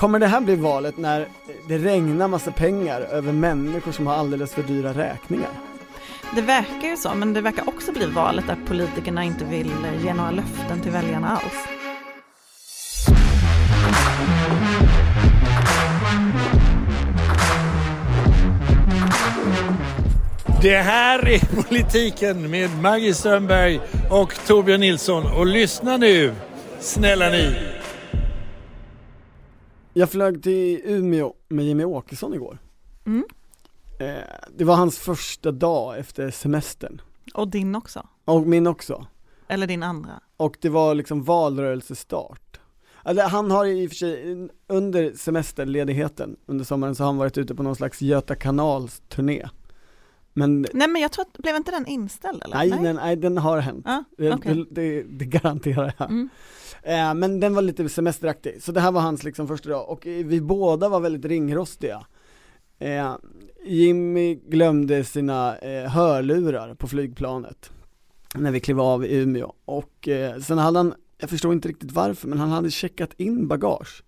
kommer det här bli valet när det regnar massa pengar över människor som har alldeles för dyra räkningar? Det verkar ju så, men det verkar också bli valet där politikerna inte vill ge några löften till väljarna alls. Det här är politiken med Maggie Strömberg och Torbjörn Nilsson. Och lyssna nu, snälla ni. Jag flög till Umeå med Jimmy Åkesson igår. Mm. Eh, det var hans första dag efter semestern. Och din också. Och min också. Eller din andra. Och det var liksom valrörelsestart. Alltså, han har i och för sig, under semesterledigheten under sommaren så har han varit ute på någon slags Göta kanals turné. Men Nej men jag tror att, blev inte den inställd eller? nej, Den, nej den har hänt. Det, okej. det, det, det garanterar jag. Mm. Eh, men den var lite semesteraktig, så det här var hans liksom första dag och vi båda var väldigt ringrostiga. Eh, Jimmy glömde sina eh, hörlurar på flygplanet när vi klev av i Umeå och eh, sen hade han, jag förstår inte riktigt varför, men han hade checkat in bagage.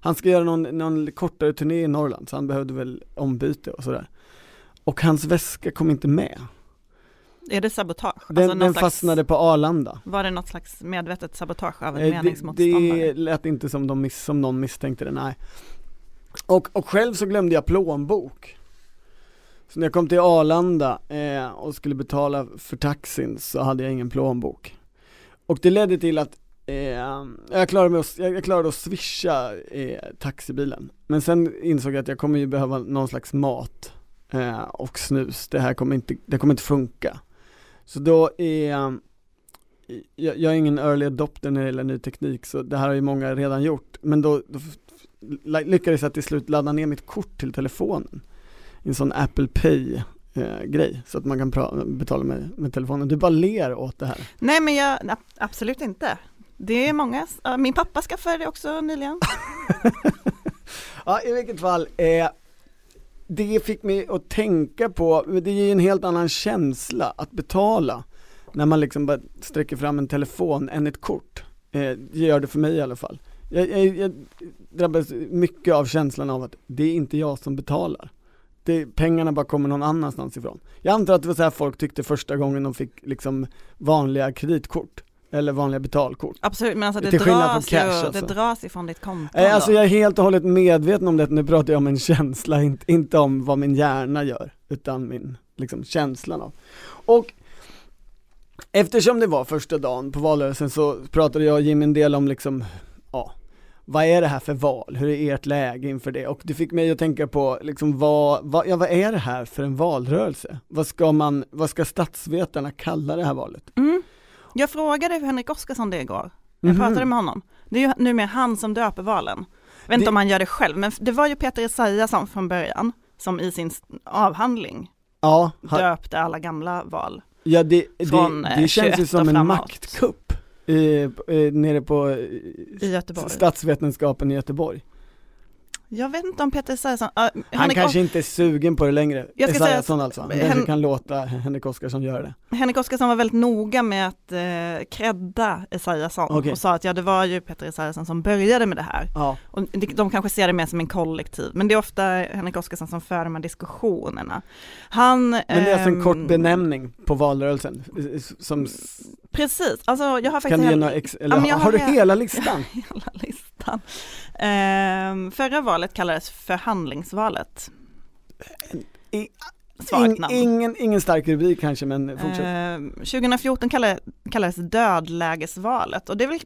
Han ska göra någon, någon kortare turné i Norrland så han behövde väl ombyte och sådär. Och hans väska kom inte med. Är det sabotage? Den, Alltså den slags- fastnade på Arlanda. Var det något slags medvetet sabotage av en Eh, det, meningsmotståndare? det lät inte som, de miss, som någon misstänkte det, nej. Och, och själv så glömde jag plånbok. Så när jag kom till Arlanda eh, och skulle betala för taxin så hade jag ingen plånbok. Och det ledde till att eh, jag, klarade mig att, jag, jag klarade att swisha eh, taxibilen. Men sen insåg jag att jag kommer ju behöva någon slags mat eh, och snus. Det här kommer inte, det kommer inte funka. Så då är jag, jag är ingen early adopter när det gäller ny teknik så det här har ju många redan gjort men då, då lyckades jag till slut ladda ner mitt kort till telefonen en sån Apple Pay eh, grej så att man kan betala med, med telefonen. Du bara ler åt det här. Nej men jag, ab- absolut inte. Det är många, min pappa skaffade det också nyligen. Ja i vilket fall, eh, det fick mig att tänka på, det ger ju en helt annan känsla att betala när man liksom bara sträcker fram en telefon än ett kort. Eh, det gör det för mig i alla fall. Jag, jag, jag drabbas mycket av känslan av att det är inte jag som betalar. Det, pengarna bara kommer någon annanstans ifrån. Jag antar att det var så här folk tyckte första gången de fick liksom vanliga kreditkort, eller vanliga betalkort. Absolut, men alltså det, Till dras, cash, ju, alltså. det dras ifrån ditt konto. Eh, Alltså jag är helt och hållet medveten om det, nu pratar jag om en känsla, inte, inte om vad min hjärna gör, utan min, liksom känslan av. Och eftersom det var första dagen på valrörelsen så pratade jag och Jimmy en del om liksom, ja, vad är det här för val? Hur är ert läge inför det? Och det fick mig att tänka på liksom vad, vad, ja, vad är det här för en valrörelse? Vad ska man, vad ska statsvetarna kalla det här valet? Mm. Jag frågade Henrik Oskarsson det igår. Jag Mhm. pratade med honom. Det är ju numera han som döper valen. Jag vet inte Det- om han gör det själv, men det var ju Peter Esaiasson från början som i sin avhandling Ja, ha, döpte alla gamla val. Ja det, Från, det, eh, det känns ju 21 som en maktkupp i, eh, nere på eh, I Göteborg. statsvetenskapen i Göteborg. Jag vet inte om Peter Esaiasson, uh, Han kanske inte är sugen på det längre, Jag ska säga Esaiasson att- alltså, han kanske kan låta Henrik Oskarsson göra det. Henrik Oskarsson var väldigt noga med att eh, credda Esaiasson Okej. och sa att ja det var ju Peter Esaiasson som började med det här. Ja, Och de, de kanske ser det mer som en kollektiv, men det är ofta Henrik Oskarsson som för de här diskussionerna. Han... men det är alltså en ehm, kort benämning på valrörelsen, eh, som, Precis, alltså jag har faktiskt kan du ge några ex, eller Ja, har, har du he- hela listan? hela listan. Ehm, förra valet kallades förhandlingsvalet. I- In, ingen, ingen stark rubrik kanske men fortsätt. Ehm, 2014 kallades, kallades dödlägesvalet och det är väl,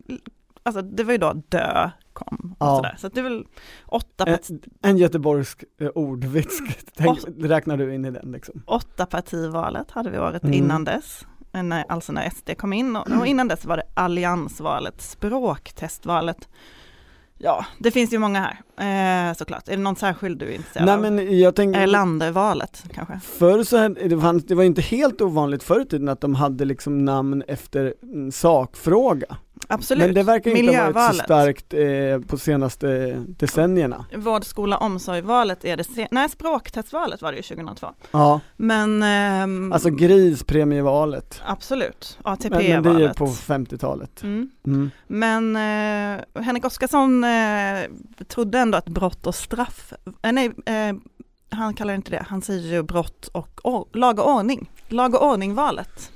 alltså det var ju då dö kom och Ja. sådär. Så det är väl åtta, En, part- en göteborgsk eh, ordvits, Tänk, räknar du in i den liksom? åtta partivalet hade vi året Mm. innan dess. När, alltså när SD kom in och, och innan dess var det alliansvalet, språktestvalet. Ja, det finns ju många här eh, såklart. Är det någon särskild du är intresserad Nej av? men jag tänker Erlandervalet kanske? Förr så hade, det, fanns, det var inte helt ovanligt förr i tiden att de hade liksom namn efter sakfråga. Absolut. Men det verkar inte ha varit så starkt. Men eh, på senaste decennierna. Vård, skola, omsorg-valet är det se- Nej, språktestvalet var det ju 2002. Ja, Men ehm, alltså grispremievalet. absolut, Men, ATP-valet. men det är ju på 50-talet. Mm. Mm. Men eh, Henrik Oskarsson eh, trodde ändå att brott och straff, eh, nej, eh, han kallar inte det, han säger ju brott och or, lag och ordning. Lag och ordning-valet.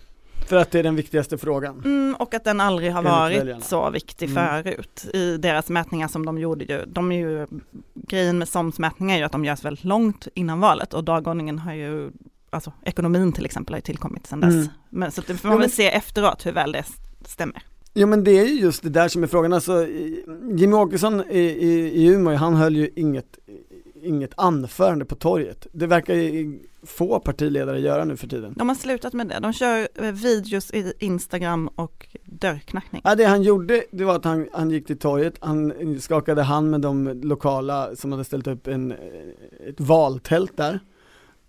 För att det är den viktigaste frågan. Mm, och att den aldrig har varit väljarna. så viktig Mm. förut i deras mätningar som de gjorde ju. De är ju, grejen med SOMs mätningar är ju att de görs väldigt långt innan valet och dagordningen har ju, alltså ekonomin till exempel har ju tillkommit sedan dess. Mm. Men så det får man väl se efteråt hur väl det stämmer. Jo men det är ju just det där som är frågan. Alltså, Jimmy Åkesson i, i, i Umeå, han höll ju inget, inget anförande på torget. Det verkar ju få partiledare göra nu för tiden. De har slutat med det. De kör eh, videos i Instagram och dörrknackning. Ja, det han gjorde, det var att han, han gick till torget, han skakade hand med de lokala som hade ställt upp en, ett valtält där.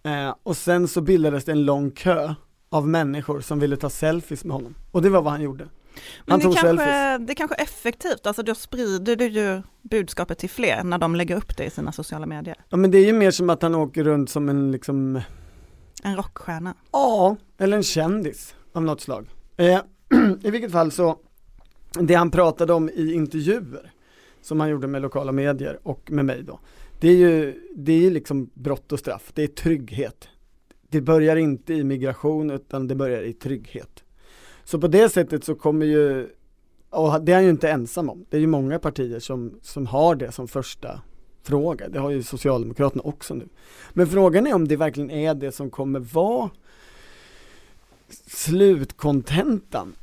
Eh, och sen så bildades det en lång kö av människor som ville ta selfies med honom. Och det var vad han gjorde. Men det kanske, det kanske är effektivt, alltså då sprider du ju budskapet till fler när de lägger upp det i sina sociala medier. Ja men det är ju mer som att han åker runt som en liksom, En rockstjärna. ja, eller en kändis av något slag. Eh, I vilket fall så, det han pratade om i intervjuer som han gjorde med lokala medier och med mig då. Det är ju, det är liksom brott och straff, det är trygghet. Det börjar inte i migration utan det börjar i trygghet. Så på det sättet så kommer ju, och det är han ju inte ensam om, det är ju många partier som, som har det som första fråga. Det har ju Socialdemokraterna också nu. Men frågan är om det verkligen är det som kommer vara slutkontentan.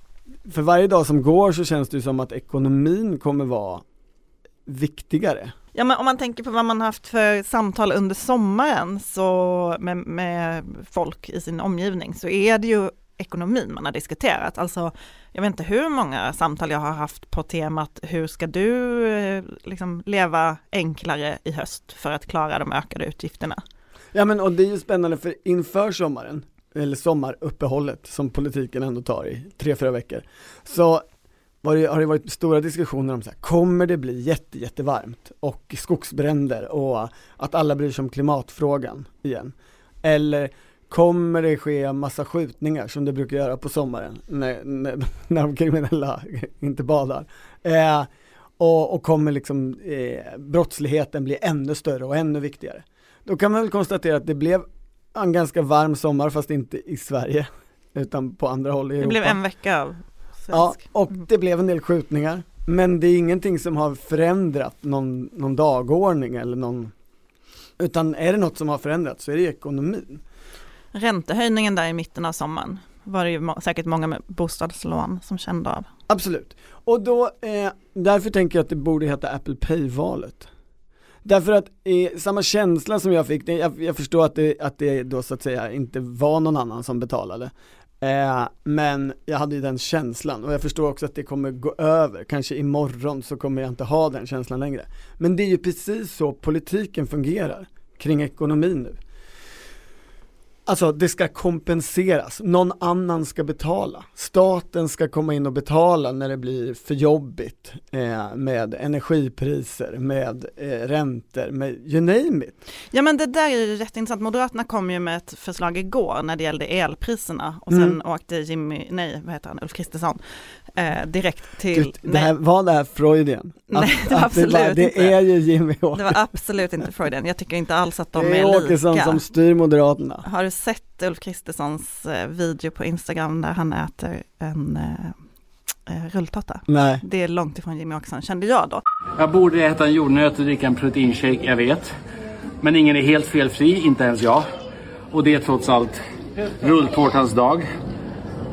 För varje dag som går så känns det ju som att ekonomin kommer vara viktigare. Ja men om man tänker på vad man haft för samtal under sommaren så med, med folk i sin omgivning så är det ju ekonomin man har diskuterat. Alltså jag vet inte hur många samtal jag har haft på temat hur ska du eh, liksom leva enklare i höst för att klara de ökade utgifterna. Ja men och det är ju spännande för inför sommaren, eller sommaruppehållet som politiken ändå tar i tre, fyra veckor, så var det, har det varit stora diskussioner om så här, kommer det bli jätte, jättevarmt och skogsbränder och att alla bryr sig om klimatfrågan igen? Eller kommer det ske massa skjutningar som det brukar göra på sommaren när, när, när de kriminella inte badar? Eh, och, och kommer liksom eh, brottsligheten bli ännu större och ännu viktigare? Då kan man väl konstatera att det blev en ganska varm sommar fast inte i Sverige utan på andra håll i Det Europa. blev en vecka av Ja, svensk. och det blev en del skjutningar. Men det är ingenting som har förändrat någon, någon dagordning eller någon Utan är det något som har förändrats så är det ekonomin. Räntehöjningen där i mitten av sommaren var det ju säkert många med bostadslån som kände av. Absolut. Och då, eh, därför tänker jag att det borde heta Apple Pay-valet. Därför att eh, samma känsla som jag fick, jag, jag förstår att det, att det då så att säga inte var någon annan som betalade. Eh, men jag hade ju den känslan och jag förstår också att det kommer gå över, kanske imorgon så kommer jag inte ha den känslan längre. Men det är ju precis så politiken fungerar kring ekonomin nu. Alltså det ska kompenseras, någon annan ska betala. Staten ska komma in och betala när det blir för jobbigt eh, med energipriser, med eh, räntor, med you name it. Ja men det där är ju rätt intressant. Moderaterna kom ju med ett förslag igår när det gällde elpriserna och sen Mm. åkte Jimmy, nej vad heter han, Ulf Kristersson eh, direkt till, Gud, det här, var det här Freudian? Nej, det var absolut det, inte. det är ju Jimmy det Åkesson. var absolut inte Freudian. Jag tycker inte alls att de Det är, är Åkesson lika. som styr Moderaterna. Har du sett Ulf Kristerssons eh, video på Instagram där han äter en eh, eh, rulltårta? Nej. Det är långt ifrån Jimmy Åkesson, kände jag då. Jag borde äta en jordnöt och dricka en proteinshake, jag vet. Men ingen är helt felfri, inte ens jag. Och det är trots allt rulltårtans dag.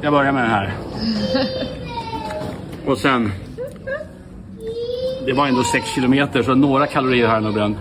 Jag börjar med den här. Och sen... Det var ändå 6 kilometer, så några kalorier har jag nog bränt.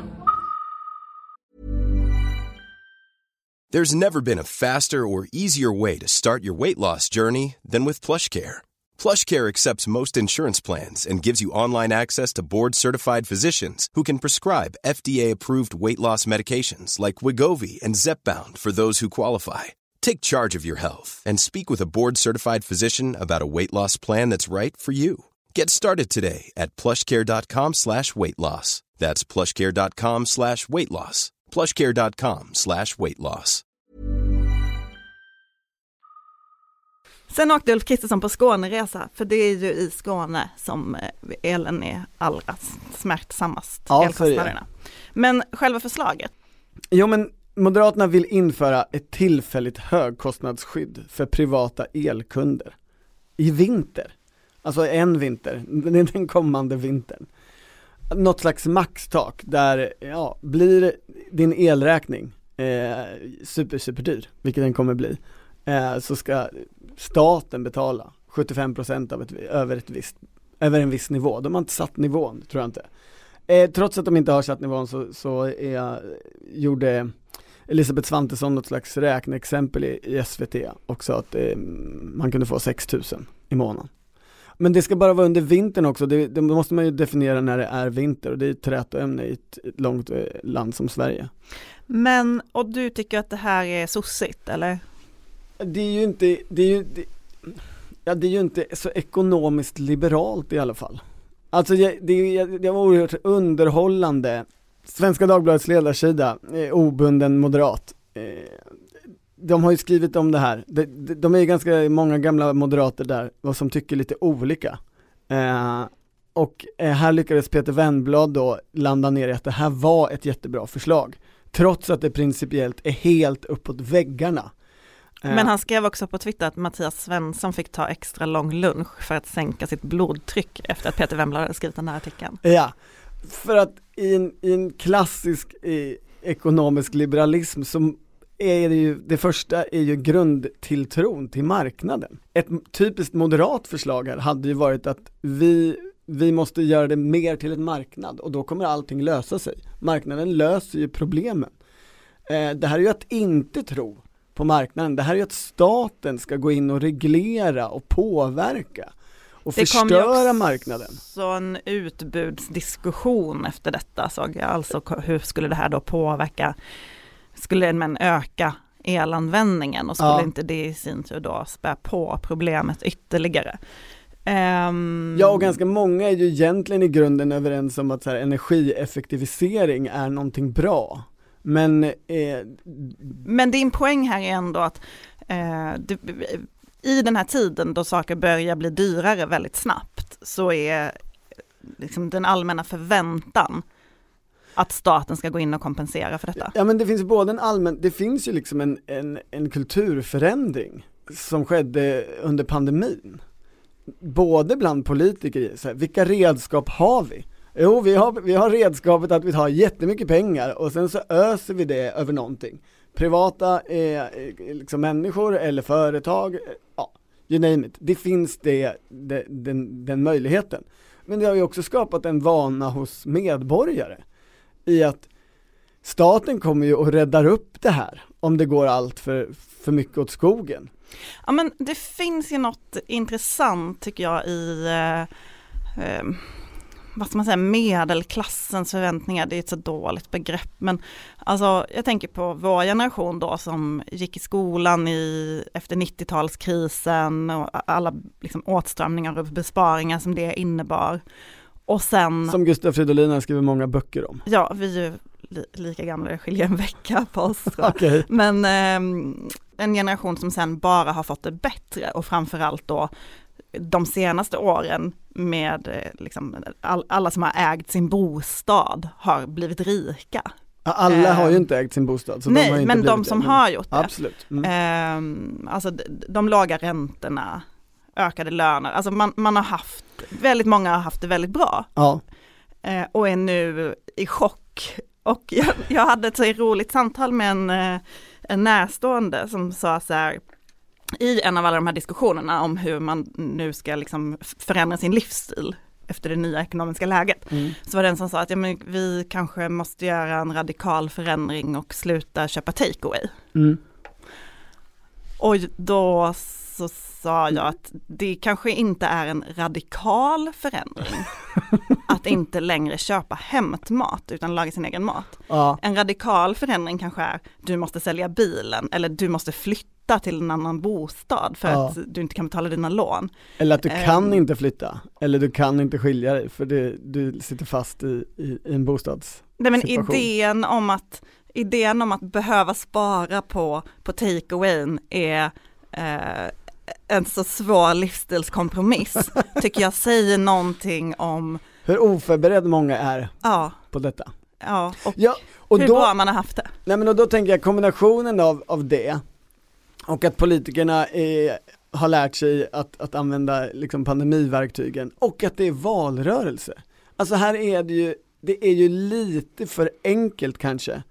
There's never been a faster or easier way to start your weight loss journey than with PlushCare. PlushCare accepts most insurance plans and gives you online access to board-certified physicians who can prescribe FDA-approved weight loss medications like Wigovi and Zepbound for those who qualify. Take charge of your health and speak with a board-certified physician about a weight loss plan that's right for you. Get started today at plushcare.com slash weight loss. That's plushcare.com slash weight loss. plushcare.com slash weight loss. Sen åkte Ulf Kristersson på Skåneresa, för det är ju i Skåne som eh, elen är allra smärtsammast, Ja, elkostnaderna. Men själva förslaget, Jo men Moderaterna vill införa ett tillfälligt högkostnadsskydd för privata elkunder i vinter. Alltså en vinter, den kommande vintern. Något slags maxtak där, ja, blir din elräkning eh, super, super dyr, vilket den kommer bli, eh, så ska staten betala 75% av ett, över, ett visst, över en viss nivå. De har inte satt nivån, tror jag inte. Eh, trots att de inte har satt nivån så, så är, gjorde Elisabeth Svantesson något slags räkneexempel i, i SVT och sa att eh, man kunde få 6000 i månaden. Men det ska bara vara under vintern också, det, det måste man ju definiera när det är vinter och det är ett trätoämne i ett, ett långt eh, land som Sverige. men, och du tycker att det här är sossigt, eller? Det är ju inte, det är ju, det, ja det är ju inte så ekonomiskt liberalt i alla fall. Alltså det, det, det var oerhört underhållande Svenska Dagbladets ledarsida, eh, obunden moderat, eh, de har ju skrivit om det här, de, de, de är ju ganska många gamla moderater där, och som tycker lite olika. Eh, och eh, här lyckades Peter Wennblad då landa ner i att det här var ett jättebra förslag, trots att det principiellt är helt uppåt väggarna. Eh, Men han skrev också på Twitter att Mattias Svensson fick ta extra lång lunch för att sänka sitt blodtryck efter att Peter Wemblad hade skrivit den här artikeln. Ja, för att i en, i en klassisk i, ekonomisk liberalism så är det ju, det första är ju grundtilltron till marknaden. Ett typiskt moderat förslag här hade ju varit att vi, vi måste göra det mer till en marknad och då kommer allting lösa sig. Marknaden löser ju problemen. Eh, det här är ju att inte tro på marknaden, det här är ju att staten ska gå in och reglera och påverka och Det kom förstöra också marknaden. Så en utbudsdiskussion efter detta såg jag, alltså hur skulle det här då påverka, skulle man öka elanvändningen och skulle Ja. inte det i sin tur då spä på problemet ytterligare? Ehm, Ja och ganska många är ju egentligen i grunden överens om att så här, energieffektivisering är någonting bra. Men eh, Men din poäng här är ändå att eh, det, i den här tiden då saker börjar bli dyrare väldigt snabbt så är liksom den allmänna förväntan att staten ska gå in och kompensera för detta. ja men det finns både en allmän, det finns ju liksom en, en, en kulturförändring som skedde under pandemin. Både bland politiker, så här, vilka redskap har vi? Jo, vi har, vi har redskapet att vi har jättemycket pengar och sen så öser vi det över någonting. Privata eh, eh, liksom människor eller företag, eh, ja, you name it. Det finns det, det, den, den möjligheten. Men det har ju också skapat en vana hos medborgare i att staten kommer ju och räddar upp det här om det går allt för, för mycket åt skogen. Ja men det finns ju något intressant tycker jag i eh, eh, vad ska man säga, medelklassens förväntningar, det är ett så dåligt begrepp, men alltså jag tänker på vår generation då som gick i skolan i, efter 90-talskrisen och alla liksom, åtstramningar och besparingar som det innebar. Och sen, Som Gustav Fridolin har skrivit många böcker om. ja vi är ju li, lika gamla, det skiljer en vecka på oss. Okej. Men eh, en generation som sen bara har fått det bättre och framförallt då de senaste åren med eh, liksom, all, alla som har ägt sin bostad har blivit rika. Alla har ju Ehm, inte ägt sin bostad. Så de Nej, inte men de som det, har gjort det. Absolut. Mm. Ehm, alltså de, de låga räntorna, ökade löner, alltså man, man har haft, väldigt många har haft det väldigt bra Ja, eh, och är nu i chock. Och jag, jag hade ett så roligt samtal med en, eh, en närstående som sa så här, i en av alla de här diskussionerna om hur man nu ska liksom förändra sin livsstil efter det nya ekonomiska läget, mm. så var det en som sa att ja, men vi kanske måste göra en radikal förändring och sluta köpa takeaway. Mm. Och då så sa jag att det kanske inte är en radikal förändring att inte längre köpa hämtmat utan laga sin egen mat. Ja. En radikal förändring kanske är du måste sälja bilen eller du måste flytta till en annan bostad för Ja. att du inte kan betala dina lån. Eller att du kan Ehm. inte flytta, eller du kan inte skilja dig för det, du sitter fast i, i, i en bostads... Nej men idén om att, idén om att behöva spara på, på takeawayn är eh, en så svår livsstilskompromiss, tycker jag säger någonting om, Hur oförberedd många är ja, på detta. ja, och Ja, och hur då, bra man har haft det. nej men och då tänker jag kombinationen av, av det och att politikerna är, har lärt sig att, att använda liksom pandemiverktygen och att det är valrörelse. Alltså här är det ju, det är ju lite för enkelt kanske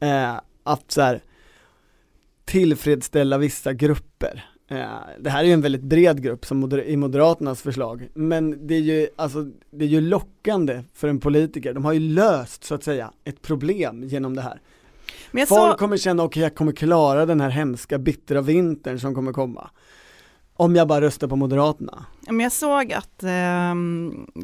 eh, att så här, tillfredsställa vissa grupper. Eh, det här är ju en väldigt bred grupp som moder- i Moderaternas förslag, men det är ju, alltså, det är ju lockande för en politiker. De har ju löst, så att säga, ett problem genom det här. Folk så, kommer känna, okej jag kommer klara den här hemska, bittra vintern som kommer komma. Om jag bara röstar på Moderaterna. men jag såg att eh,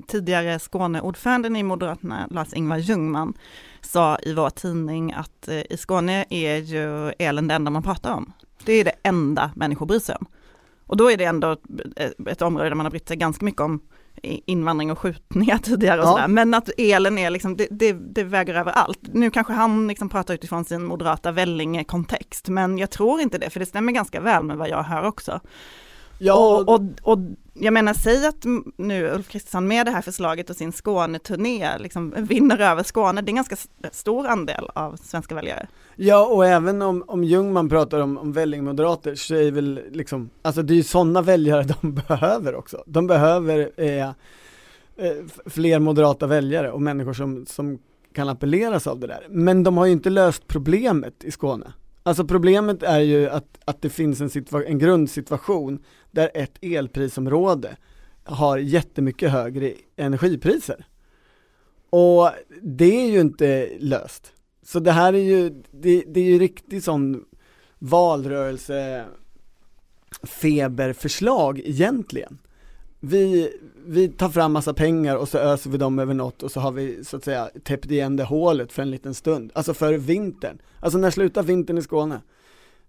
tidigare Skåneordföranden i Moderaterna, Lars-Ingvar Ljungman, sa i vår tidning att eh, i Skåne är ju elen det enda man pratar om. Det är det enda människor bryr sig om. Och då är det ändå ett, område där man har brytt sig ganska mycket om invandring och skjutningar tidigare och Ja. sådär. Men att elen är liksom, det, det, det väger över allt. Nu kanske han liksom pratar utifrån sin moderata Vellinge-kontext, men jag tror inte det, för det stämmer ganska väl med vad jag hör också. Ja, Och, och, och jag menar, säg att nu Ulf Kristersson med det här förslaget och sin Skåneturné liksom vinner över Skåne, det är en ganska stor andel av svenska väljare. Ja och även om, om Ljungman pratar om, om vällingmoderater så är väl liksom, alltså det är ju sådana väljare de behöver också. De behöver eh, eh, fler moderata väljare och människor som, som kan appelleras av det där. Men de har ju inte löst problemet i Skåne. Alltså problemet är ju att, att det finns en, situa- en grundsituation där ett elprisområde har jättemycket högre energipriser. Och det är ju inte löst. Så det här är ju, det, det är ju riktigt sån valrörelse feberförslag egentligen. Vi, vi tar fram massa pengar och så öser vi dem över något och så har vi så att säga täppt igen det hålet för en liten stund. Alltså för vintern. Alltså när slutar vintern i Skåne?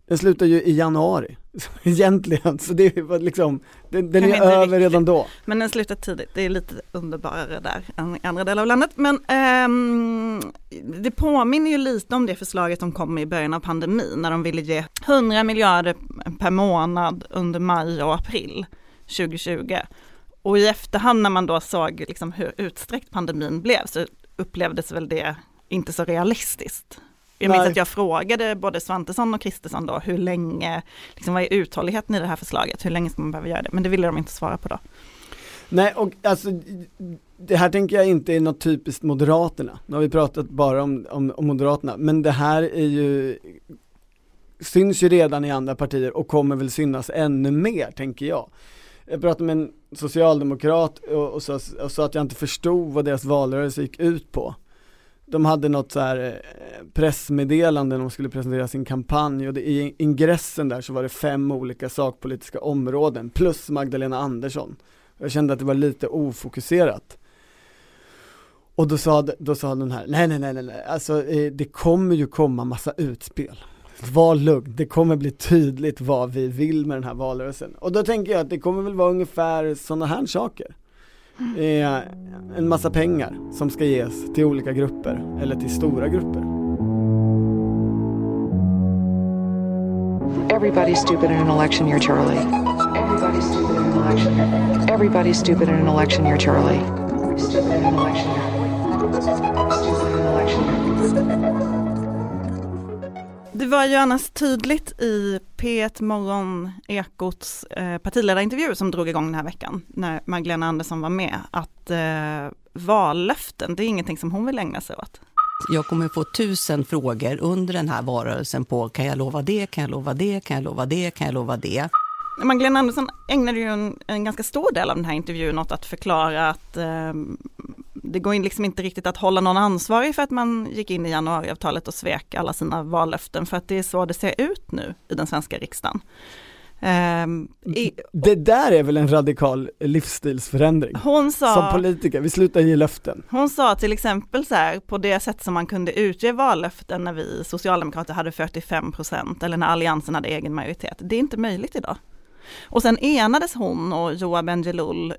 Den slutar ju i januari, egentligen, så det är liksom, den, den är över riktigt. redan då. Men den slutar tidigt, det är lite underbarare där än i andra delar av landet. Men ehm, det påminner ju lite om det förslaget som kom i början av pandemin, när de ville ge 100 miljarder per månad under maj och april 2020. Och i efterhand när man då såg liksom hur utsträckt pandemin blev så upplevdes väl det inte så realistiskt. Jag minns Nej. att jag frågade både Svantesson och Kristersson då hur länge, liksom vad är uthålligheten i det här förslaget, hur länge ska man behöva göra det? Men det ville de inte svara på då. Nej, och alltså det här tänker jag inte är något typiskt Moderaterna. Nu har vi pratat bara om, om, om Moderaterna, men det här är ju syns ju redan i andra partier och kommer väl synas ännu mer, tänker jag. Jag pratade med en socialdemokrat och, och, sa, och sa att jag inte förstod vad deras valrörelse gick ut på. De hade något så här eh, pressmeddelande när de skulle presentera sin kampanj och det, i ingressen där så var det fem olika sakpolitiska områden plus Magdalena Andersson. Jag kände att det var lite ofokuserat. Och då sa, då sa den här, nej nej nej nej, alltså eh, det kommer ju komma massa utspel. Var lugn, det kommer bli tydligt vad vi vill med den här valrörelsen. Och då tänker jag att det kommer väl vara ungefär sådana här saker. Eh, en massa pengar som ska ges till olika grupper, eller till stora grupper. Everybody's stupid in an election year, Charlie. Everybody's stupid in an election year. Everybody's stupid in an election year, Charlie. Stupid in an election year. Stupid in an election year. Det var ju annars tydligt i P1 Morgon Ekots eh, partiledarintervju som drog igång den här veckan, när Magdalena Andersson var med, att eh, vallöften, det är ingenting som hon vill ägna sig åt. Jag kommer få tusen frågor under den här valrörelsen på kan jag lova det, kan jag lova det, kan jag lova det, kan jag lova det. Magdalena Andersson ägnade ju en, en ganska stor del av den här intervjun åt att förklara att eh, det går liksom inte riktigt att hålla någon ansvarig för att man gick in i januariavtalet och svek alla sina vallöften för att det är så det ser ut nu i den svenska riksdagen. Ehm, i, Det där är väl en radikal livsstilsförändring? hon Som sa, politiker, vi slutar ge löften. hon sa till exempel så här, på det sätt som man kunde utge vallöften när vi socialdemokrater hade 45 procent eller när alliansen hade egen majoritet. Det är inte möjligt idag. Och sen enades hon och Joa Bendjelloul,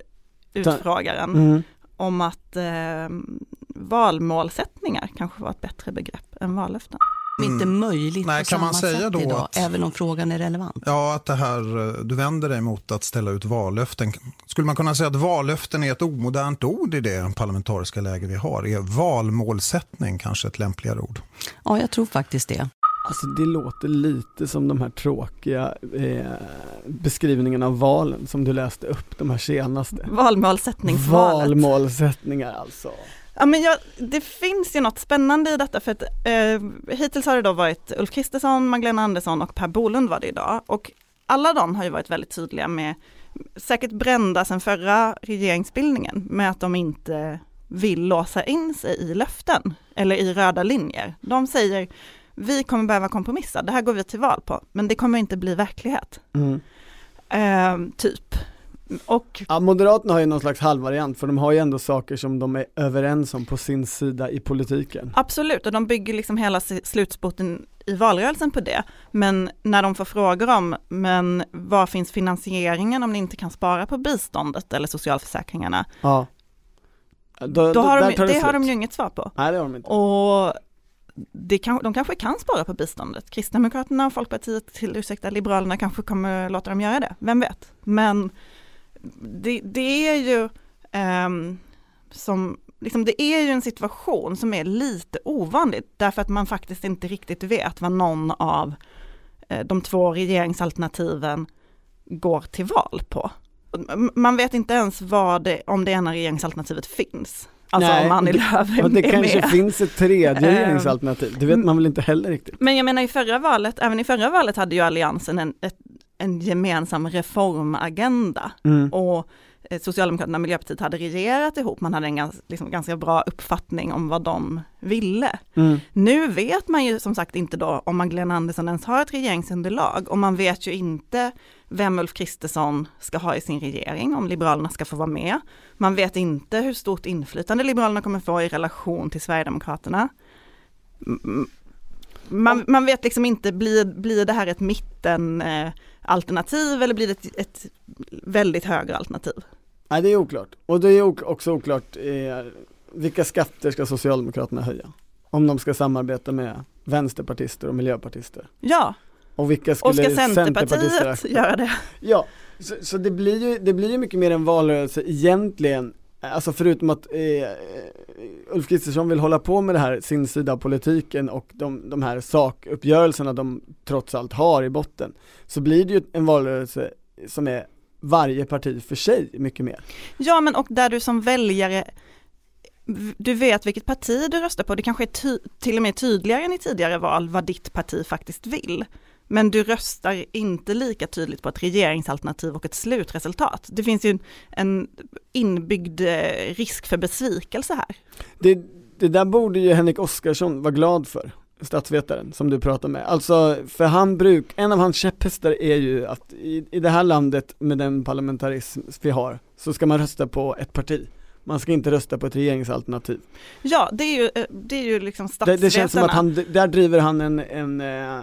utfrågaren, Mm. Om att eh, valmålsättningar kanske var ett bättre begrepp än vallöften. Inte möjligt Nej, på kan man samma säga sätt då idag, att- även om frågan är relevant. Ja, att det här, eh, du vänder dig mot att ställa ut vallöften. Skulle man kunna säga att vallöften är ett omodernt ord i det parlamentariska läge vi har? Är valmålsättning kanske ett lämpligare ord? Ja, jag tror faktiskt det. Alltså det låter lite som de här tråkiga eh, beskrivningarna av valen som du läste upp, de här senaste. Valmålsättningsvalet. Valmålsättningar alltså. Ja, men jag, det finns ju något spännande i detta för att eh, hittills har det då varit Ulf Kristersson, Magdalena Andersson och Per Bolund var det idag och alla de har ju varit väldigt tydliga med, säkert brända sedan förra regeringsbildningen, med att de inte vill låsa in sig i löften eller i röda linjer. De säger vi kommer behöva kompromissa, det här går vi till val på, men det kommer inte bli verklighet. Mm. Eh, typ. Och Ja, Moderaterna har ju någon slags halvvariant för de har ju ändå saker som de är överens om på sin sida i politiken. Absolut, och de bygger liksom hela slutspurten i valrörelsen på det. Men när de får frågor om, men var finns finansieringen om ni inte kan spara på biståndet eller socialförsäkringarna? Ja. Då, Då har de, tar det har de ju inget svar på. Nej det har de inte. Och det kan, de kanske kan spara på biståndet. Kristdemokraterna och Folkpartiet, till ursäkta Liberalerna kanske kommer låta dem göra det, vem vet. Men det, det är ju ehm, som, liksom det är ju en situation som är lite ovanlig därför att man faktiskt inte riktigt vet vad någon av eh, de två regeringsalternativen går till val på. Man vet inte ens vad det, om det ena regeringsalternativet finns. Alltså Nej, om Annie Lööf är det kanske med. finns ett tredje Ehm, regeringsalternativ, det vet man väl inte heller riktigt. Men jag menar i förra valet, även i förra valet hade ju Alliansen en, ett, en gemensam reformagenda. Mm. Och Socialdemokraterna och Miljöpartiet hade regerat ihop, man hade en gans, liksom, ganska bra uppfattning om vad de ville. Mm. Nu vet man ju som sagt inte då om Magdalena Andersson ens har ett regeringsunderlag och man vet ju inte vem Ulf Kristersson ska ha i sin regering, om Liberalerna ska få vara med. Man vet inte hur stort inflytande Liberalerna kommer få i relation till Sverigedemokraterna. Man, man vet liksom inte, blir, blir det här ett mitten eh, alternativ eller blir det ett, ett väldigt högre alternativ? Nej det är oklart. Och det är också oklart eh, vilka skatter ska Socialdemokraterna höja? Om de ska samarbeta med vänsterpartister och miljöpartister. Ja, Och vilka och skulle ska Centerpartiet centerpartister göra det? Ja, så, så det blir ju, det blir ju mycket mer en valrörelse egentligen Alltså förutom att eh, Ulf Kristersson vill hålla på med det här, sin sida av politiken och de, de här sakuppgörelserna de trots allt har i botten Så blir det ju en valrörelse som är varje parti för sig mycket mer Ja, men och där du som väljare du vet vilket parti du röstar på, det kanske är till och med tydligare än i tidigare val vad ditt parti faktiskt vill. Men du röstar inte lika tydligt på ett regeringsalternativ och ett slutresultat. Det finns ju en, en inbyggd eh, risk för besvikelse här. Det, det där borde ju Henrik Oskarsson vara glad för, statsvetaren som du pratar med. Alltså, för han bruk, en av hans käpphästar är ju att i, i det här landet med den parlamentarism vi har, så ska man rösta på ett parti. Man ska inte rösta på ett regeringsalternativ. Ja, det är ju, eh, det är ju liksom Det, statsvetarna. det känns som att han, där driver han en, en, eh,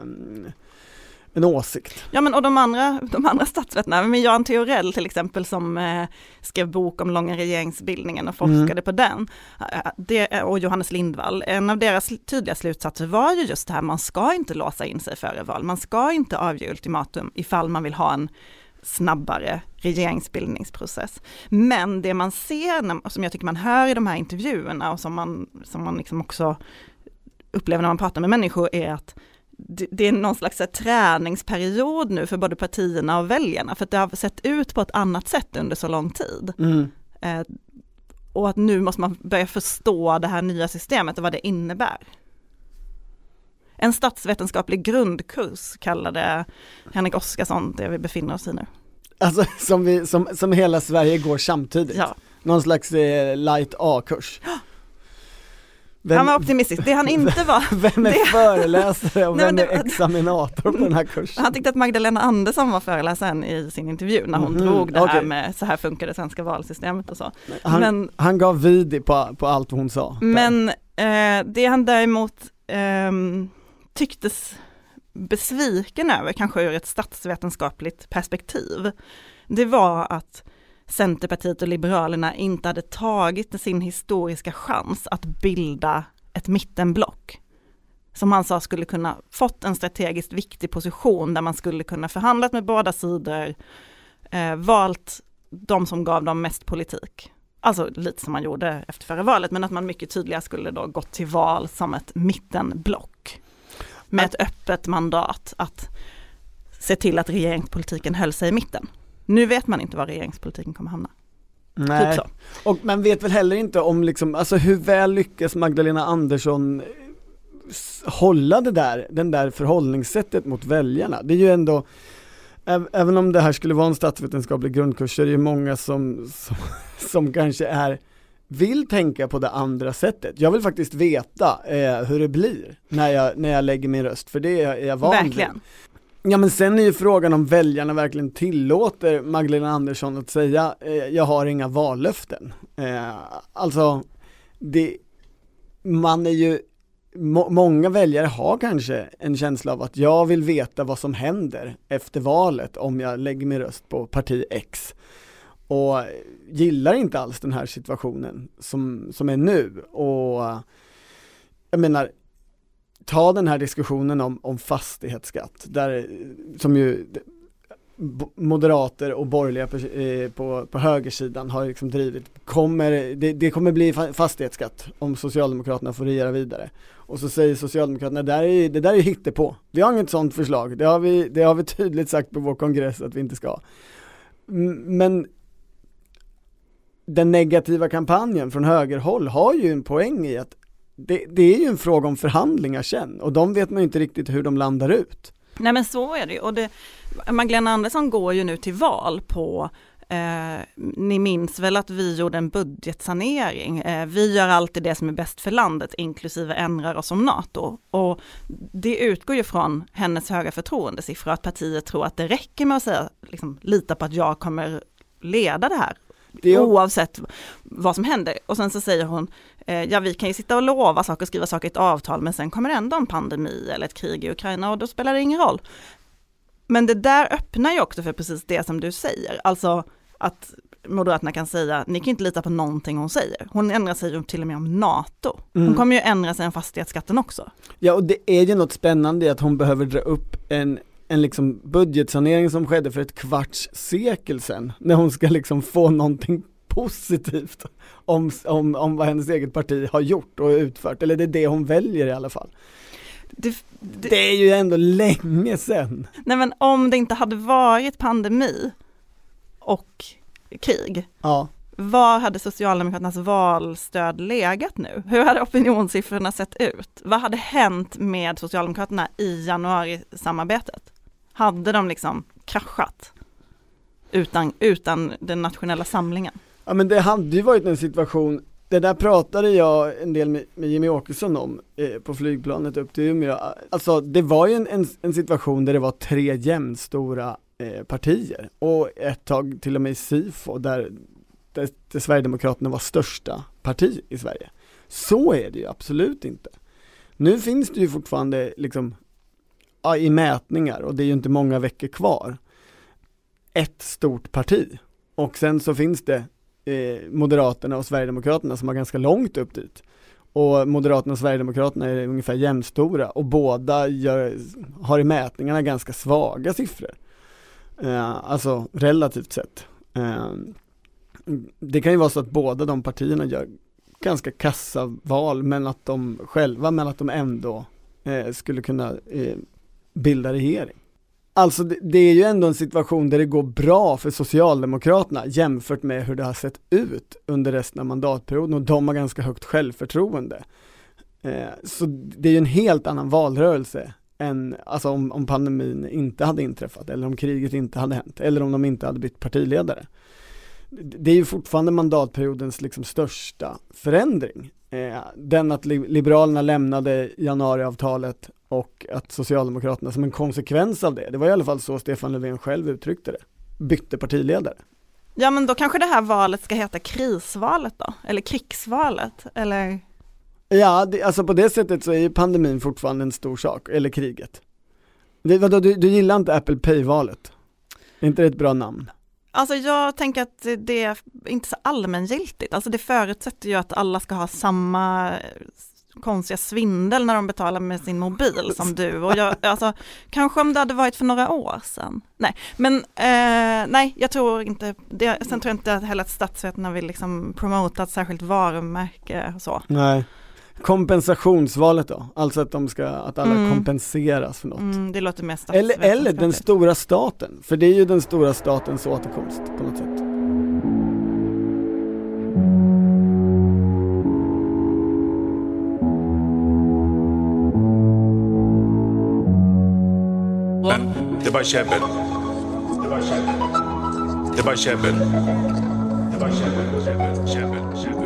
en åsikt. Ja men och de andra, de andra statsvetarna, men Jan Theorell till exempel som eh, skrev bok om långa regeringsbildningen och forskade Mm. på den, eh, det, och Johannes Lindvall, en av deras tydliga slutsatser var ju just det här, man ska inte låsa in sig före val, man ska inte avge ultimatum ifall man vill ha en snabbare regeringsbildningsprocess. Men det man ser, som jag tycker man hör i de här intervjuerna och som man, som man liksom också upplever när man pratar med människor är att det, är någon slags här, träningsperiod nu för både partierna och väljarna, för att det har sett ut på ett annat sätt under så lång tid. Mm. Eh, och att nu måste man börja förstå det här nya systemet och vad det innebär. En statsvetenskaplig grundkurs kallade Henrik Oskarsson det vi befinner oss i nu. Alltså som, vi, som, som hela Sverige går samtidigt. Ja. Någon slags eh, light A-kurs. Vem, Han var optimistisk, det han inte var. vem är det- föreläsare och Nej, vem är examinator på den här kursen? Han tyckte att Magdalena Andersson var föreläsaren i sin intervju när hon Mhm, drog det här okej. med så här funkar det svenska valsystemet och så. Han, men- han gav vid på, på allt hon sa. Men eh, det han däremot ehm, tycktes besviken över, kanske ur ett statsvetenskapligt perspektiv, det var att Centerpartiet och Liberalerna inte hade tagit sin historiska chans att bilda ett mittenblock. Som han sa skulle kunna fått en strategiskt viktig position där man skulle kunna förhandlat med båda sidor, eh, valt de som gav dem mest politik. Alltså lite som man gjorde efter förra valet, men att man mycket tydligare skulle då gått till val som ett mittenblock. Med ett öppet mandat att se till att regeringspolitiken höll sig i mitten. Nu vet man inte var regeringspolitiken kommer hamna. Nej. Typ. Och man vet väl heller inte om liksom, alltså hur väl lyckas Magdalena Andersson eh, hålla det där, den där förhållningssättet mot väljarna. Det är ju ändå, äv- även om det här skulle vara en statsvetenskaplig grundkurs så är det ju många som, som, som kanske är vill tänka på det andra sättet. Jag vill faktiskt veta eh, hur det blir när jag, när jag lägger min röst, för det är jag van vid. Ja men sen är ju frågan om väljarna verkligen tillåter Magdalena Andersson att säga eh, jag har inga vallöften. Eh, alltså, det, man är ju, må, många väljare har kanske en känsla av att jag vill veta vad som händer efter valet om jag lägger min röst på parti X. Och gillar inte alls den här situationen som, som är nu. Och jag menar, ta den här diskussionen om, om fastighetsskatt, där, som ju moderater och borgerliga på, eh, på, på högersidan har liksom drivit, kommer, det, det kommer bli fastighetsskatt om Socialdemokraterna får regera vidare. Och så säger Socialdemokraterna, det där är, det där är hittepå. Vi har inget sådant förslag, det har, vi, det har vi tydligt sagt på vår kongress att vi inte ska. Men den negativa kampanjen från högerhåll har ju en poäng i att det, det är ju en fråga om förhandlingar sen och de vet man inte riktigt hur de landar ut. Nej men så är det ju. och det, Magdalena Andersson går ju nu till val på Eh, ni minns väl att vi gjorde en budgetsanering. Eh, vi gör alltid det som är bäst för landet, inklusive ändrar oss om NATO. Och det utgår ju från hennes höga förtroendesiffror, att partiet tror att det räcker med att säga, liksom, lita på att jag kommer leda det här. Det är- Oavsett vad som händer. Och sen så säger hon, ja vi kan ju sitta och lova saker och skriva saker i ett avtal, men sen kommer det ändå en pandemi eller ett krig i Ukraina och då spelar det ingen roll. Men det där öppnar ju också för precis det som du säger, alltså att Moderaterna kan säga, ni kan inte lita på någonting hon säger. Hon ändrar sig till och med om NATO. Hon Mm. kommer ju ändra sig om fastighetsskatten också. Ja och det är ju något spännande i att hon behöver dra upp en, en liksom budgetsanering som skedde för ett kvarts sekel sedan. När hon ska liksom få någonting positivt om, om, om vad hennes eget parti har gjort och utfört. Eller det är det hon väljer i alla fall. Det, det, Det är ju ändå länge sedan. nej men om det inte hade varit pandemi och krig, Ja. var hade Socialdemokraternas valstöd legat nu? Hur hade opinionssiffrorna sett ut? Vad hade hänt med Socialdemokraterna i januari-samarbetet? Hade de liksom kraschat utan, utan den nationella samlingen? Ja men det hade ju varit en situation, det där pratade jag en del med, med Jimmy Åkesson om eh, på flygplanet upp till Umeå. Alltså det var ju en, en, en situation där det var tre jämnstora eh, partier och ett tag till och med i SIFO där, där, där Sverigedemokraterna var största parti i Sverige. Så är det ju absolut inte. Nu finns det ju fortfarande liksom ja, i mätningar och det är ju inte många veckor kvar ett stort parti och sen så finns det Eh, Moderaterna och Sverigedemokraterna som har ganska långt upp dit. Och Moderaterna och Sverigedemokraterna är ungefär jämnstora och båda gör, har i mätningarna ganska svaga siffror. Eh, alltså relativt sett. Eh, det kan ju vara så att båda de partierna gör ganska kassa val men att de själva, men att de ändå eh, skulle kunna eh, bilda regering. Alltså det, är ju ändå en situation där det går bra för Socialdemokraterna jämfört med hur det har sett ut under resten av mandatperioden och de har ganska högt självförtroende. Eh, så det är ju en helt annan valrörelse än, alltså om, om pandemin inte hade inträffat eller om kriget inte hade hänt eller om de inte hade bytt partiledare. Det är ju fortfarande mandatperiodens liksom största förändring eh, den att Liberalerna lämnade januariavtalet och att Socialdemokraterna som en konsekvens av det, det var i alla fall så Stefan Löfven själv uttryckte det, bytte partiledare. Ja men då kanske det här valet ska heta krisvalet då, eller krigsvalet, eller? Ja, det, alltså på det sättet så är ju pandemin fortfarande en stor sak, eller kriget. Det, vadå, du, du gillar inte Apple Pay-valet? Är inte det ett bra namn? Alltså jag tänker att det är inte så allmängiltigt, alltså det förutsätter ju att alla ska ha samma konstiga svindel när de betalar med sin mobil som du och jag, alltså kanske om det hade varit för några år sedan. Nej, men eh, nej, jag tror inte, det, sen tror jag inte heller att statsvetarna vill liksom promota ett särskilt varumärke och så. Nej. Kompensationsvalet då, alltså att de ska, att alla Mm. kompenseras för något. Mm, det låter mer Eller, eller den stora staten, för det är ju den stora statens återkomst på något sätt. Bara käbbel. Det är bara käbbel. Det är bara käbbel. Det är bara käbbel, käbbel, käbbel, käbbel, käbbel,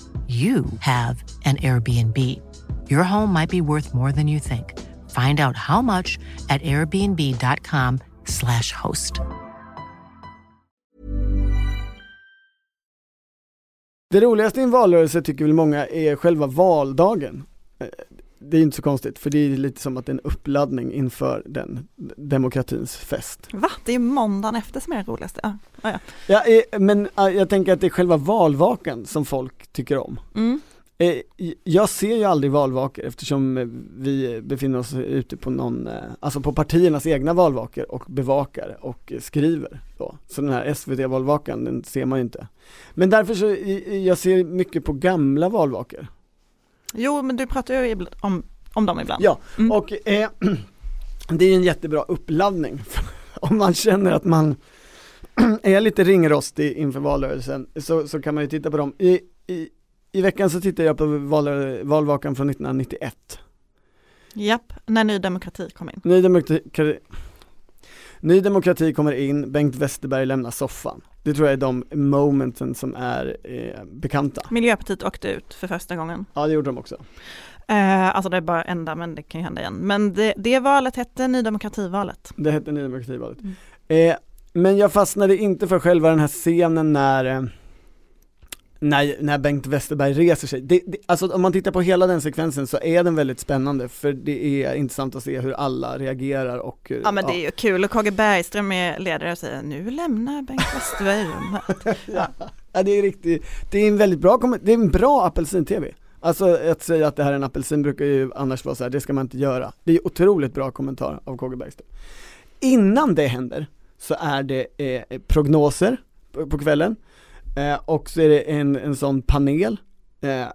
you have an Airbnb. Your home might be worth more than you think. Find out how much at airbnb.com/slash host. Det roligaste i en valrörelse tycker väl många är själva valdagen. Eh, det är inte så konstigt, för det är lite som att det är en uppladdning inför den demokratins fest. Va? Det är måndagen efter som är det roligaste. Ja. Ja, ja. Ja, eh, men jag tänker att det är själva valvakan som folk tycker om. Mm. Eh, Jag ser ju aldrig valvakor eftersom vi befinner oss ute på någon, eh, alltså på partiernas egna valvakor och bevakar och skriver då. Så den här SVT-valvakan, den ser man ju inte. Men därför så, jag ser mycket på gamla valvakor. Jo, men du pratar ju om, om dem ibland. Ja, Mm. och eh, det är en jättebra uppladdning. Om man känner att man är lite ringrostig inför valrörelsen så, så kan man ju titta på dem. I, i, i veckan så tittade jag på val, valvakan från 1991. Japp, när Ny Demokrati kom in. Ny Demokrati, Ny Demokrati kommer in, Bengt Westerberg lämnar soffan. Det tror jag är de momenten som är eh, bekanta. Miljöpartiet åkte ut för första gången. Ja det gjorde de också. Eh, alltså det är bara enda, men det kan ju hända igen. Men det, det valet hette Ny Demokrati-valet. Det hette Ny Demokrati-valet. Mm. Eh, men jag fastnade inte för själva den här scenen när, eh, när, när Bengt Westerberg reser sig. Det, det, alltså om man tittar på hela den sekvensen så är den väldigt spännande för det är intressant att se hur alla reagerar och hur, Ja men det är ju kul och KG Bergström är ledare och säger nu lämnar Bengt Westerberg rummet. ja. ja, det är riktigt, det är en väldigt bra, det är en bra apelsin-tv. Alltså att säga att det här är en apelsin brukar ju annars vara så här, det ska man inte göra. Det är otroligt bra kommentar av KG Bergström. Innan det händer så är det eh, prognoser på, på kvällen eh, och så är det en, en sån panel eh,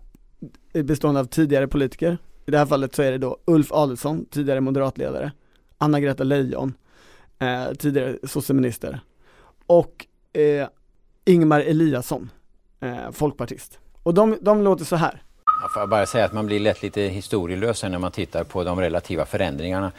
bestående av tidigare politiker. I det här fallet så är det då Ulf Adelsohn, tidigare moderatledare, Anna-Greta Leijon, eh, tidigare sosseminister och eh, Ingmar Eliasson, eh, folkpartist. Och de, de låter så här. Jag får bara säga att man blir lätt lite historielös när man tittar på de relativa förändringarna.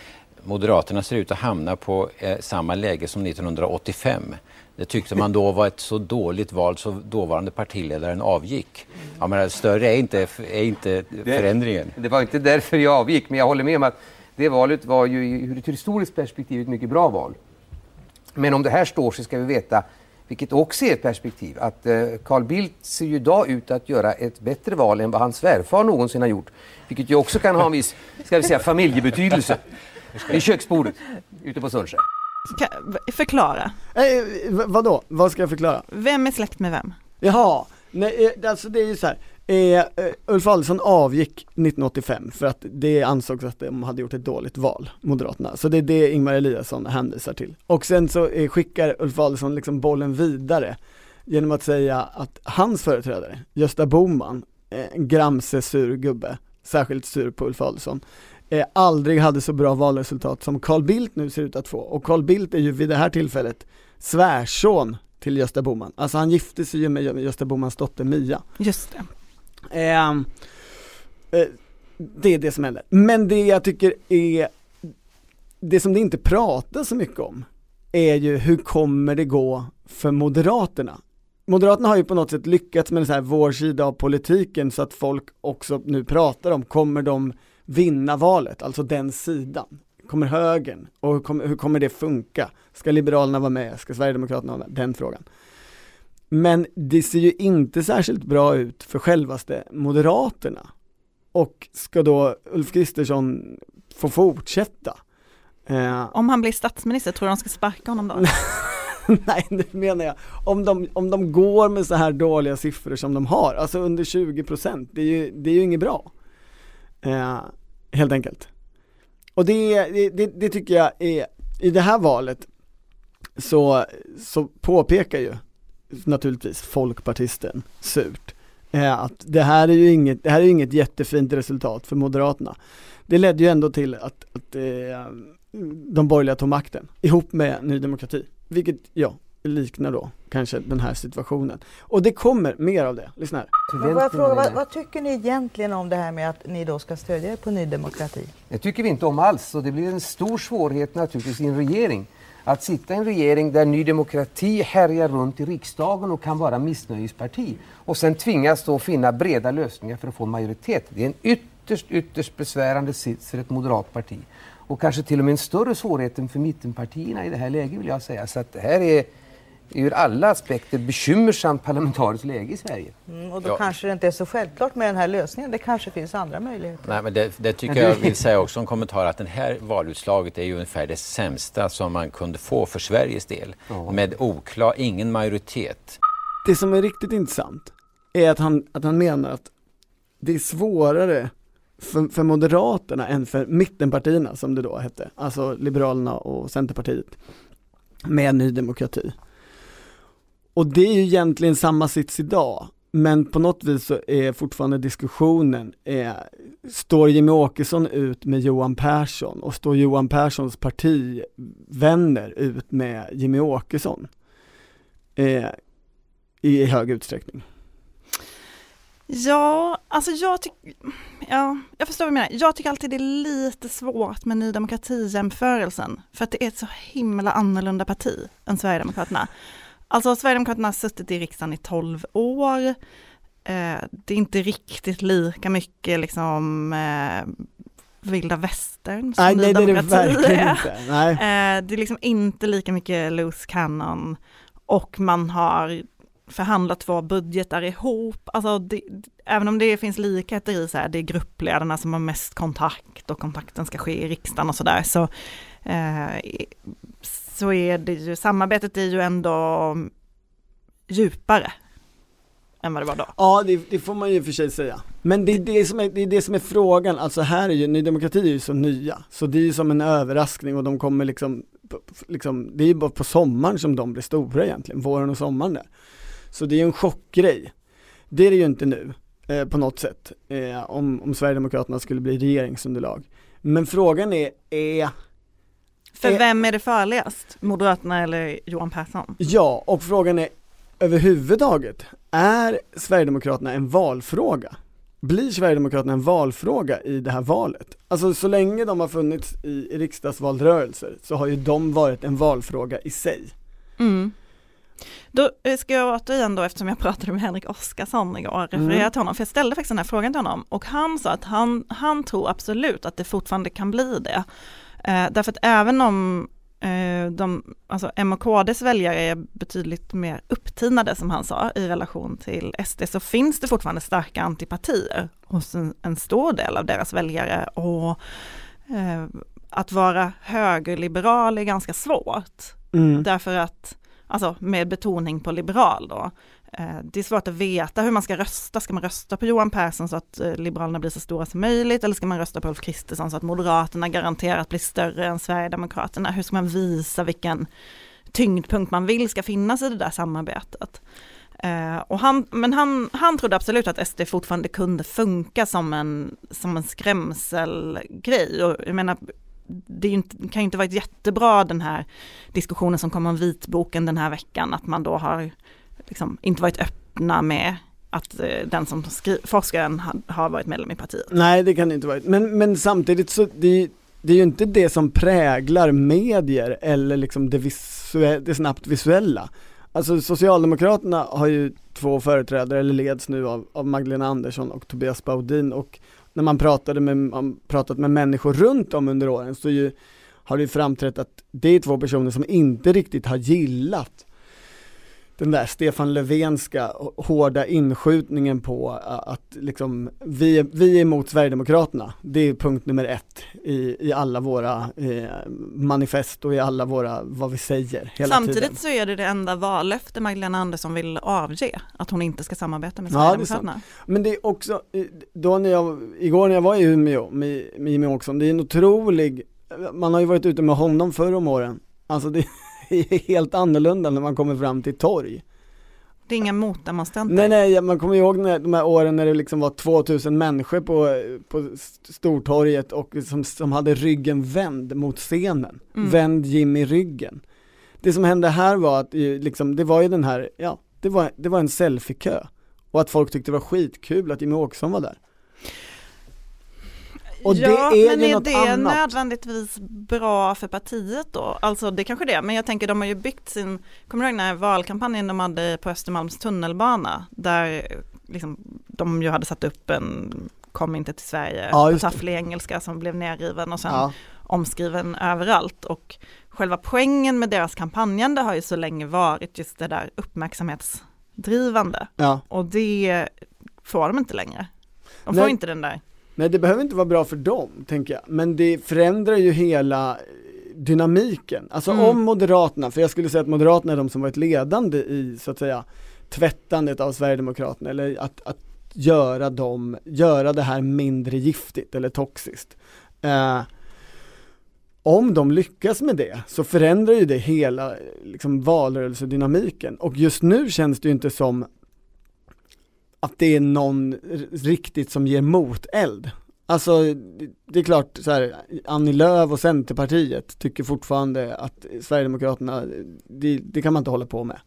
Moderaterna ser ut att hamna på eh, samma läge som 1985. Det tyckte man då var ett så dåligt val så dåvarande partiledaren avgick. Jag menar, större är inte, är inte förändringen. Det var inte därför jag avgick, men jag håller med om att det valet var ju ur ett historiskt perspektiv ett mycket bra val. Men om det här står så ska vi veta, vilket också är ett perspektiv, att eh, Carl Bildt ser ju idag ut att göra ett bättre val än vad hans svärfar någonsin har gjort. Vilket ju också kan ha en viss, ska vi säga, familjebetydelse. Vid köksbordet ute på Sundsjö. Förklara, Eh, vadå? Vad ska jag förklara? vem är släkt med vem? Jaha, nej, eh, alltså det är ju så här. Eh, eh, Ulf Adelsohn avgick 1985 för att det ansågs att de hade gjort ett dåligt val, Moderaterna. Så det är det Ingmar Eliasson hänvisar till. Och sen så eh, skickar Ulf Adelsohn liksom bollen vidare genom att säga att hans företrädare, Gösta Bohman, eh, en gramse sur gubbe, särskilt sur på Ulf Adelsohn, eh, aldrig hade så bra valresultat som Carl Bildt nu ser ut att få. Och Carl Bildt är ju vid det här tillfället svärson till Gösta Bohman. Alltså han gifte sig ju med Gösta Bohmans dotter Mia. Just det. Eh, eh, det är det som händer. Men det jag tycker är, det som det inte pratas så mycket om, är ju hur kommer det gå för Moderaterna? Moderaterna har ju på något sätt lyckats med den så här vår sida av politiken så att folk också nu pratar om, kommer de vinna valet, alltså den sidan? Kommer högern? Och hur kommer, hur kommer det funka? Ska Liberalerna vara med? Ska Sverigedemokraterna vara med? Den frågan. Men det ser ju inte särskilt bra ut för självaste Moderaterna. Och ska då Ulf Kristersson få fortsätta? Eh, Om han blir statsminister, tror du de ska sparka honom då? Nej, det menar jag. Om de, om de går med så här dåliga siffror som de har, alltså under 20%, det är ju, det är ju inget bra. Eh, helt enkelt. Och det, det, det, tycker jag är, i det här valet så, så påpekar ju naturligtvis folkpartisten surt eh, att det här är ju inget, det här är inget jättefint resultat för Moderaterna. Det ledde ju ändå till att, att eh, de borgerliga tog makten ihop med Ny Demokrati, vilket ja, liknar då kanske den här situationen. Och det kommer mer av det, lyssna här. Men får jag fråga, vad, vad tycker ni egentligen om det här med att ni då ska stödja er på Ny Demokrati? Det tycker vi inte om alls och det blir en stor svårighet naturligtvis i en regering. Att sitta i en regering där Ny Demokrati härjar runt i riksdagen och kan vara missnöjesparti och sen tvingas då finna breda lösningar för att få majoritet. Det är en ytterst, ytterst besvärande sits för ett moderat parti. Och kanske till och med en större svårighet än för mittenpartierna i det här läget vill jag säga. Så att det här är ur alla aspekter bekymmersamt parlamentariskt läge i Sverige. Mm, och då Ja. kanske det inte är så självklart med den här lösningen. Det kanske finns andra möjligheter. Nej, men det, det tycker jag vill säga också en kommentar att det här valutslaget är ju ungefär det sämsta som man kunde få för Sveriges del. Ja. Med oklar, ingen majoritet. Det som är riktigt intressant är att han, att han menar att det är svårare för, för Moderaterna än för mittenpartierna som det då hette, alltså Liberalerna och Centerpartiet med Ny Demokrati. Och det är ju egentligen samma sits idag, men på något vis så är fortfarande diskussionen, eh, står Jimmie Åkesson ut med Johan Persson och står Johan Perssons partivänner ut med Jimmie Åkesson? Eh, i hög utsträckning. Ja, alltså jag tycker, ja, jag förstår vad du menar. Jag tycker alltid det är lite svårt med Ny Demokrati-jämförelsen, för att det är ett så himla annorlunda parti än Sverigedemokraterna. Alltså Sverigedemokraterna har suttit i riksdagen i 12 år, eh, det är inte riktigt lika mycket liksom eh, vilda västern som Nej, Ny nej det är det verkligen inte. Nej. Eh, det är liksom inte lika mycket loose cannon och man har förhandlat två budgetar ihop. Alltså det, även om det finns likheter i så här, det är gruppledarna som har mest kontakt och kontakten ska ske i riksdagen och sådär. Så, eh, så är det ju, samarbetet är ju ändå djupare än vad det var då. Ja, det, det får man ju för sig säga. Men det är det, som är, det är det som är frågan, alltså här är ju, Ny Demokrati är ju så nya, så det är ju som en överraskning och de kommer liksom, liksom det är ju bara på sommaren som de blir stora egentligen, våren och sommaren där. Så det är ju en chockgrej. Det är det ju inte nu, eh, på något sätt, eh, om, om Sverigedemokraterna skulle bli regeringsunderlag. Men frågan är, är för Eh, vem är det farligast? Moderaterna eller Johan Persson? Ja, och frågan är överhuvudtaget, är Sverigedemokraterna en valfråga? Blir Sverigedemokraterna en valfråga i det här valet? Alltså så länge de har funnits i, i riksdagsvalrörelser så har ju de varit en valfråga i sig. Mm. Då eh, ska jag återigen då, eftersom jag pratade med Henrik Oskarsson igår, referera Mm. till honom, för jag ställde faktiskt den här frågan till honom och han sa att han, han tror absolut att det fortfarande kan bli det. Eh, därför att även om eh, de, alltså M och KDs väljare är betydligt mer upptinade som han sa i relation till SD så finns det fortfarande starka antipatier hos en, en stor del av deras väljare och eh, att vara högerliberal är ganska svårt. Mm. Därför att, alltså med betoning på liberal då, Eh, det är svårt att veta hur man ska rösta. Ska man rösta på Johan Persson så att eh, Liberalerna blir så stora som möjligt eller ska man rösta på Ulf Kristersson så att Moderaterna garanterat blir större än Sverigedemokraterna? Hur ska man visa vilken tyngdpunkt man vill ska finnas i det där samarbetet? Eh, och han, men han, han trodde absolut att SD fortfarande kunde funka som en, som en skrämselgrej. Och jag menar, det inte, kan ju inte varit jättebra den här diskussionen som kom om vitboken den här veckan, att man då har liksom inte varit öppna med att eh, den som skri- forskaren har varit medlem i partiet. Nej det kan det inte vara. Men, men samtidigt så det, det är ju inte det som präglar medier eller liksom det, visue- det snabbt visuella. Alltså Socialdemokraterna har ju två företrädare, eller leds nu av, av Magdalena Andersson och Tobias Baudin och när man pratade med, man pratat med människor runt om under åren så ju, har det ju framträtt att det är två personer som inte riktigt har gillat den där Stefan Löfvenska hårda inskjutningen på att liksom vi, vi är emot Sverigedemokraterna. Det är punkt nummer ett i, i alla våra eh, manifest och i alla våra, vad vi säger hela Samtidigt tiden. så är det det enda vallöfte Magdalena Andersson vill avge, att hon inte ska samarbeta med Ja, det Sverigedemokraterna. Men det är också, då när jag, igår när jag var i Umeå med, med Jimmie Åkesson, det är en otrolig, man har ju varit ute med honom förr om åren. Alltså det är helt annorlunda när man kommer fram till torg. Det är inga motdemonstranter. Nej nej, man kommer ihåg när, de här åren när det liksom var 2000 människor på, på Stortorget och som, som hade ryggen vänd mot scenen. Mm. Vänd Jimmy ryggen. Det som hände här var att liksom, det var ju den här, ja, det var, det var en selfiekö. Och att folk tyckte det var skitkul att Jimmy Åkesson var där. Och ja, det är men ju är det annat. nödvändigtvis bra för partiet då? Alltså det kanske det är, men jag tänker de har ju byggt sin, kommer du ihåg den här valkampanjen de hade på Östermalms tunnelbana, där liksom, de ju hade satt upp en kom inte till Sverige Ja, tafflig engelska som blev nerriven och sen Ja. omskriven överallt. Och själva poängen med deras kampanjande har ju så länge varit just det där uppmärksamhetsdrivande. Ja. Och det får de inte längre. De Nej. får inte den där. Nej det behöver inte vara bra för dem, tänker jag. Men det förändrar ju hela eh, dynamiken. Alltså Mm. om Moderaterna, för jag skulle säga att Moderaterna är de som varit ledande i, så att säga, tvättandet av Sverigedemokraterna, eller att, att göra dem, göra det här mindre giftigt eller toxiskt. Eh, om de lyckas med det så förändrar ju det hela liksom, valrörelsedynamiken och just nu känns det ju inte som att det är någon riktigt som ger moteld. Alltså det- det är klart så här, Annie Lööf och Centerpartiet tycker fortfarande att Sverigedemokraterna, det, det kan man inte hålla på med.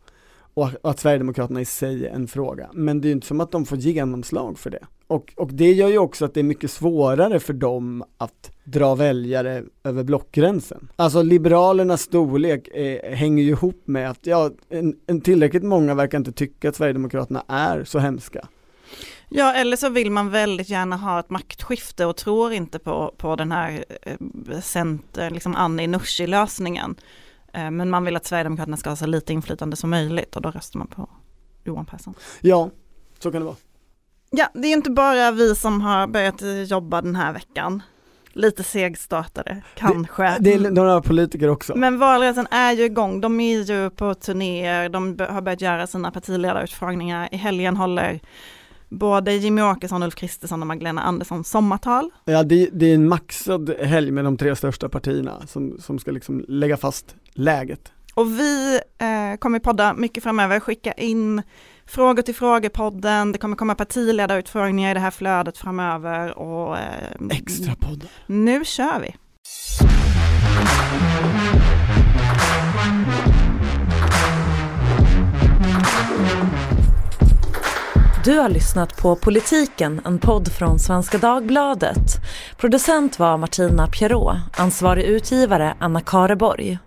Och att Sverigedemokraterna i sig är en fråga. Men det är ju inte som att de får genomslag för det. Och, och det gör ju också att det är mycket svårare för dem att dra väljare över blockgränsen. Alltså Liberalernas storlek eh, hänger ju ihop med att, ja, en, en tillräckligt många verkar inte tycka att Sverigedemokraterna är så hemska. Ja, eller så vill man väldigt gärna ha ett maktskifte och tror inte på, på den här eh, center, liksom Annie Nooshi-lösningen. Eh, men man vill att Sverigedemokraterna ska ha så lite inflytande som möjligt och då röstar man på Johan Persson. Ja, så kan det vara. Ja, det är inte bara vi som har börjat jobba den här veckan. Lite segstartade, kanske. Det är några politiker också. Men valrörelsen är ju igång, de är ju på turnéer, de har börjat göra sina partiledarutfrågningar. I helgen håller både Jimmy Åkesson, Ulf Kristersson och Magdalena Andersson sommartal. Ja, det, det är en maxad helg med de tre största partierna som, som ska liksom lägga fast läget. Och vi eh, kommer podda mycket framöver, skicka in frågor till frågepodden, det kommer komma partiledarutfrågningar i det här flödet framöver och eh, Extra podd. nu kör vi! Du har lyssnat på Politiken, en podd från Svenska Dagbladet. Producent var Martina Pierrot, ansvarig utgivare Anna Kareborg.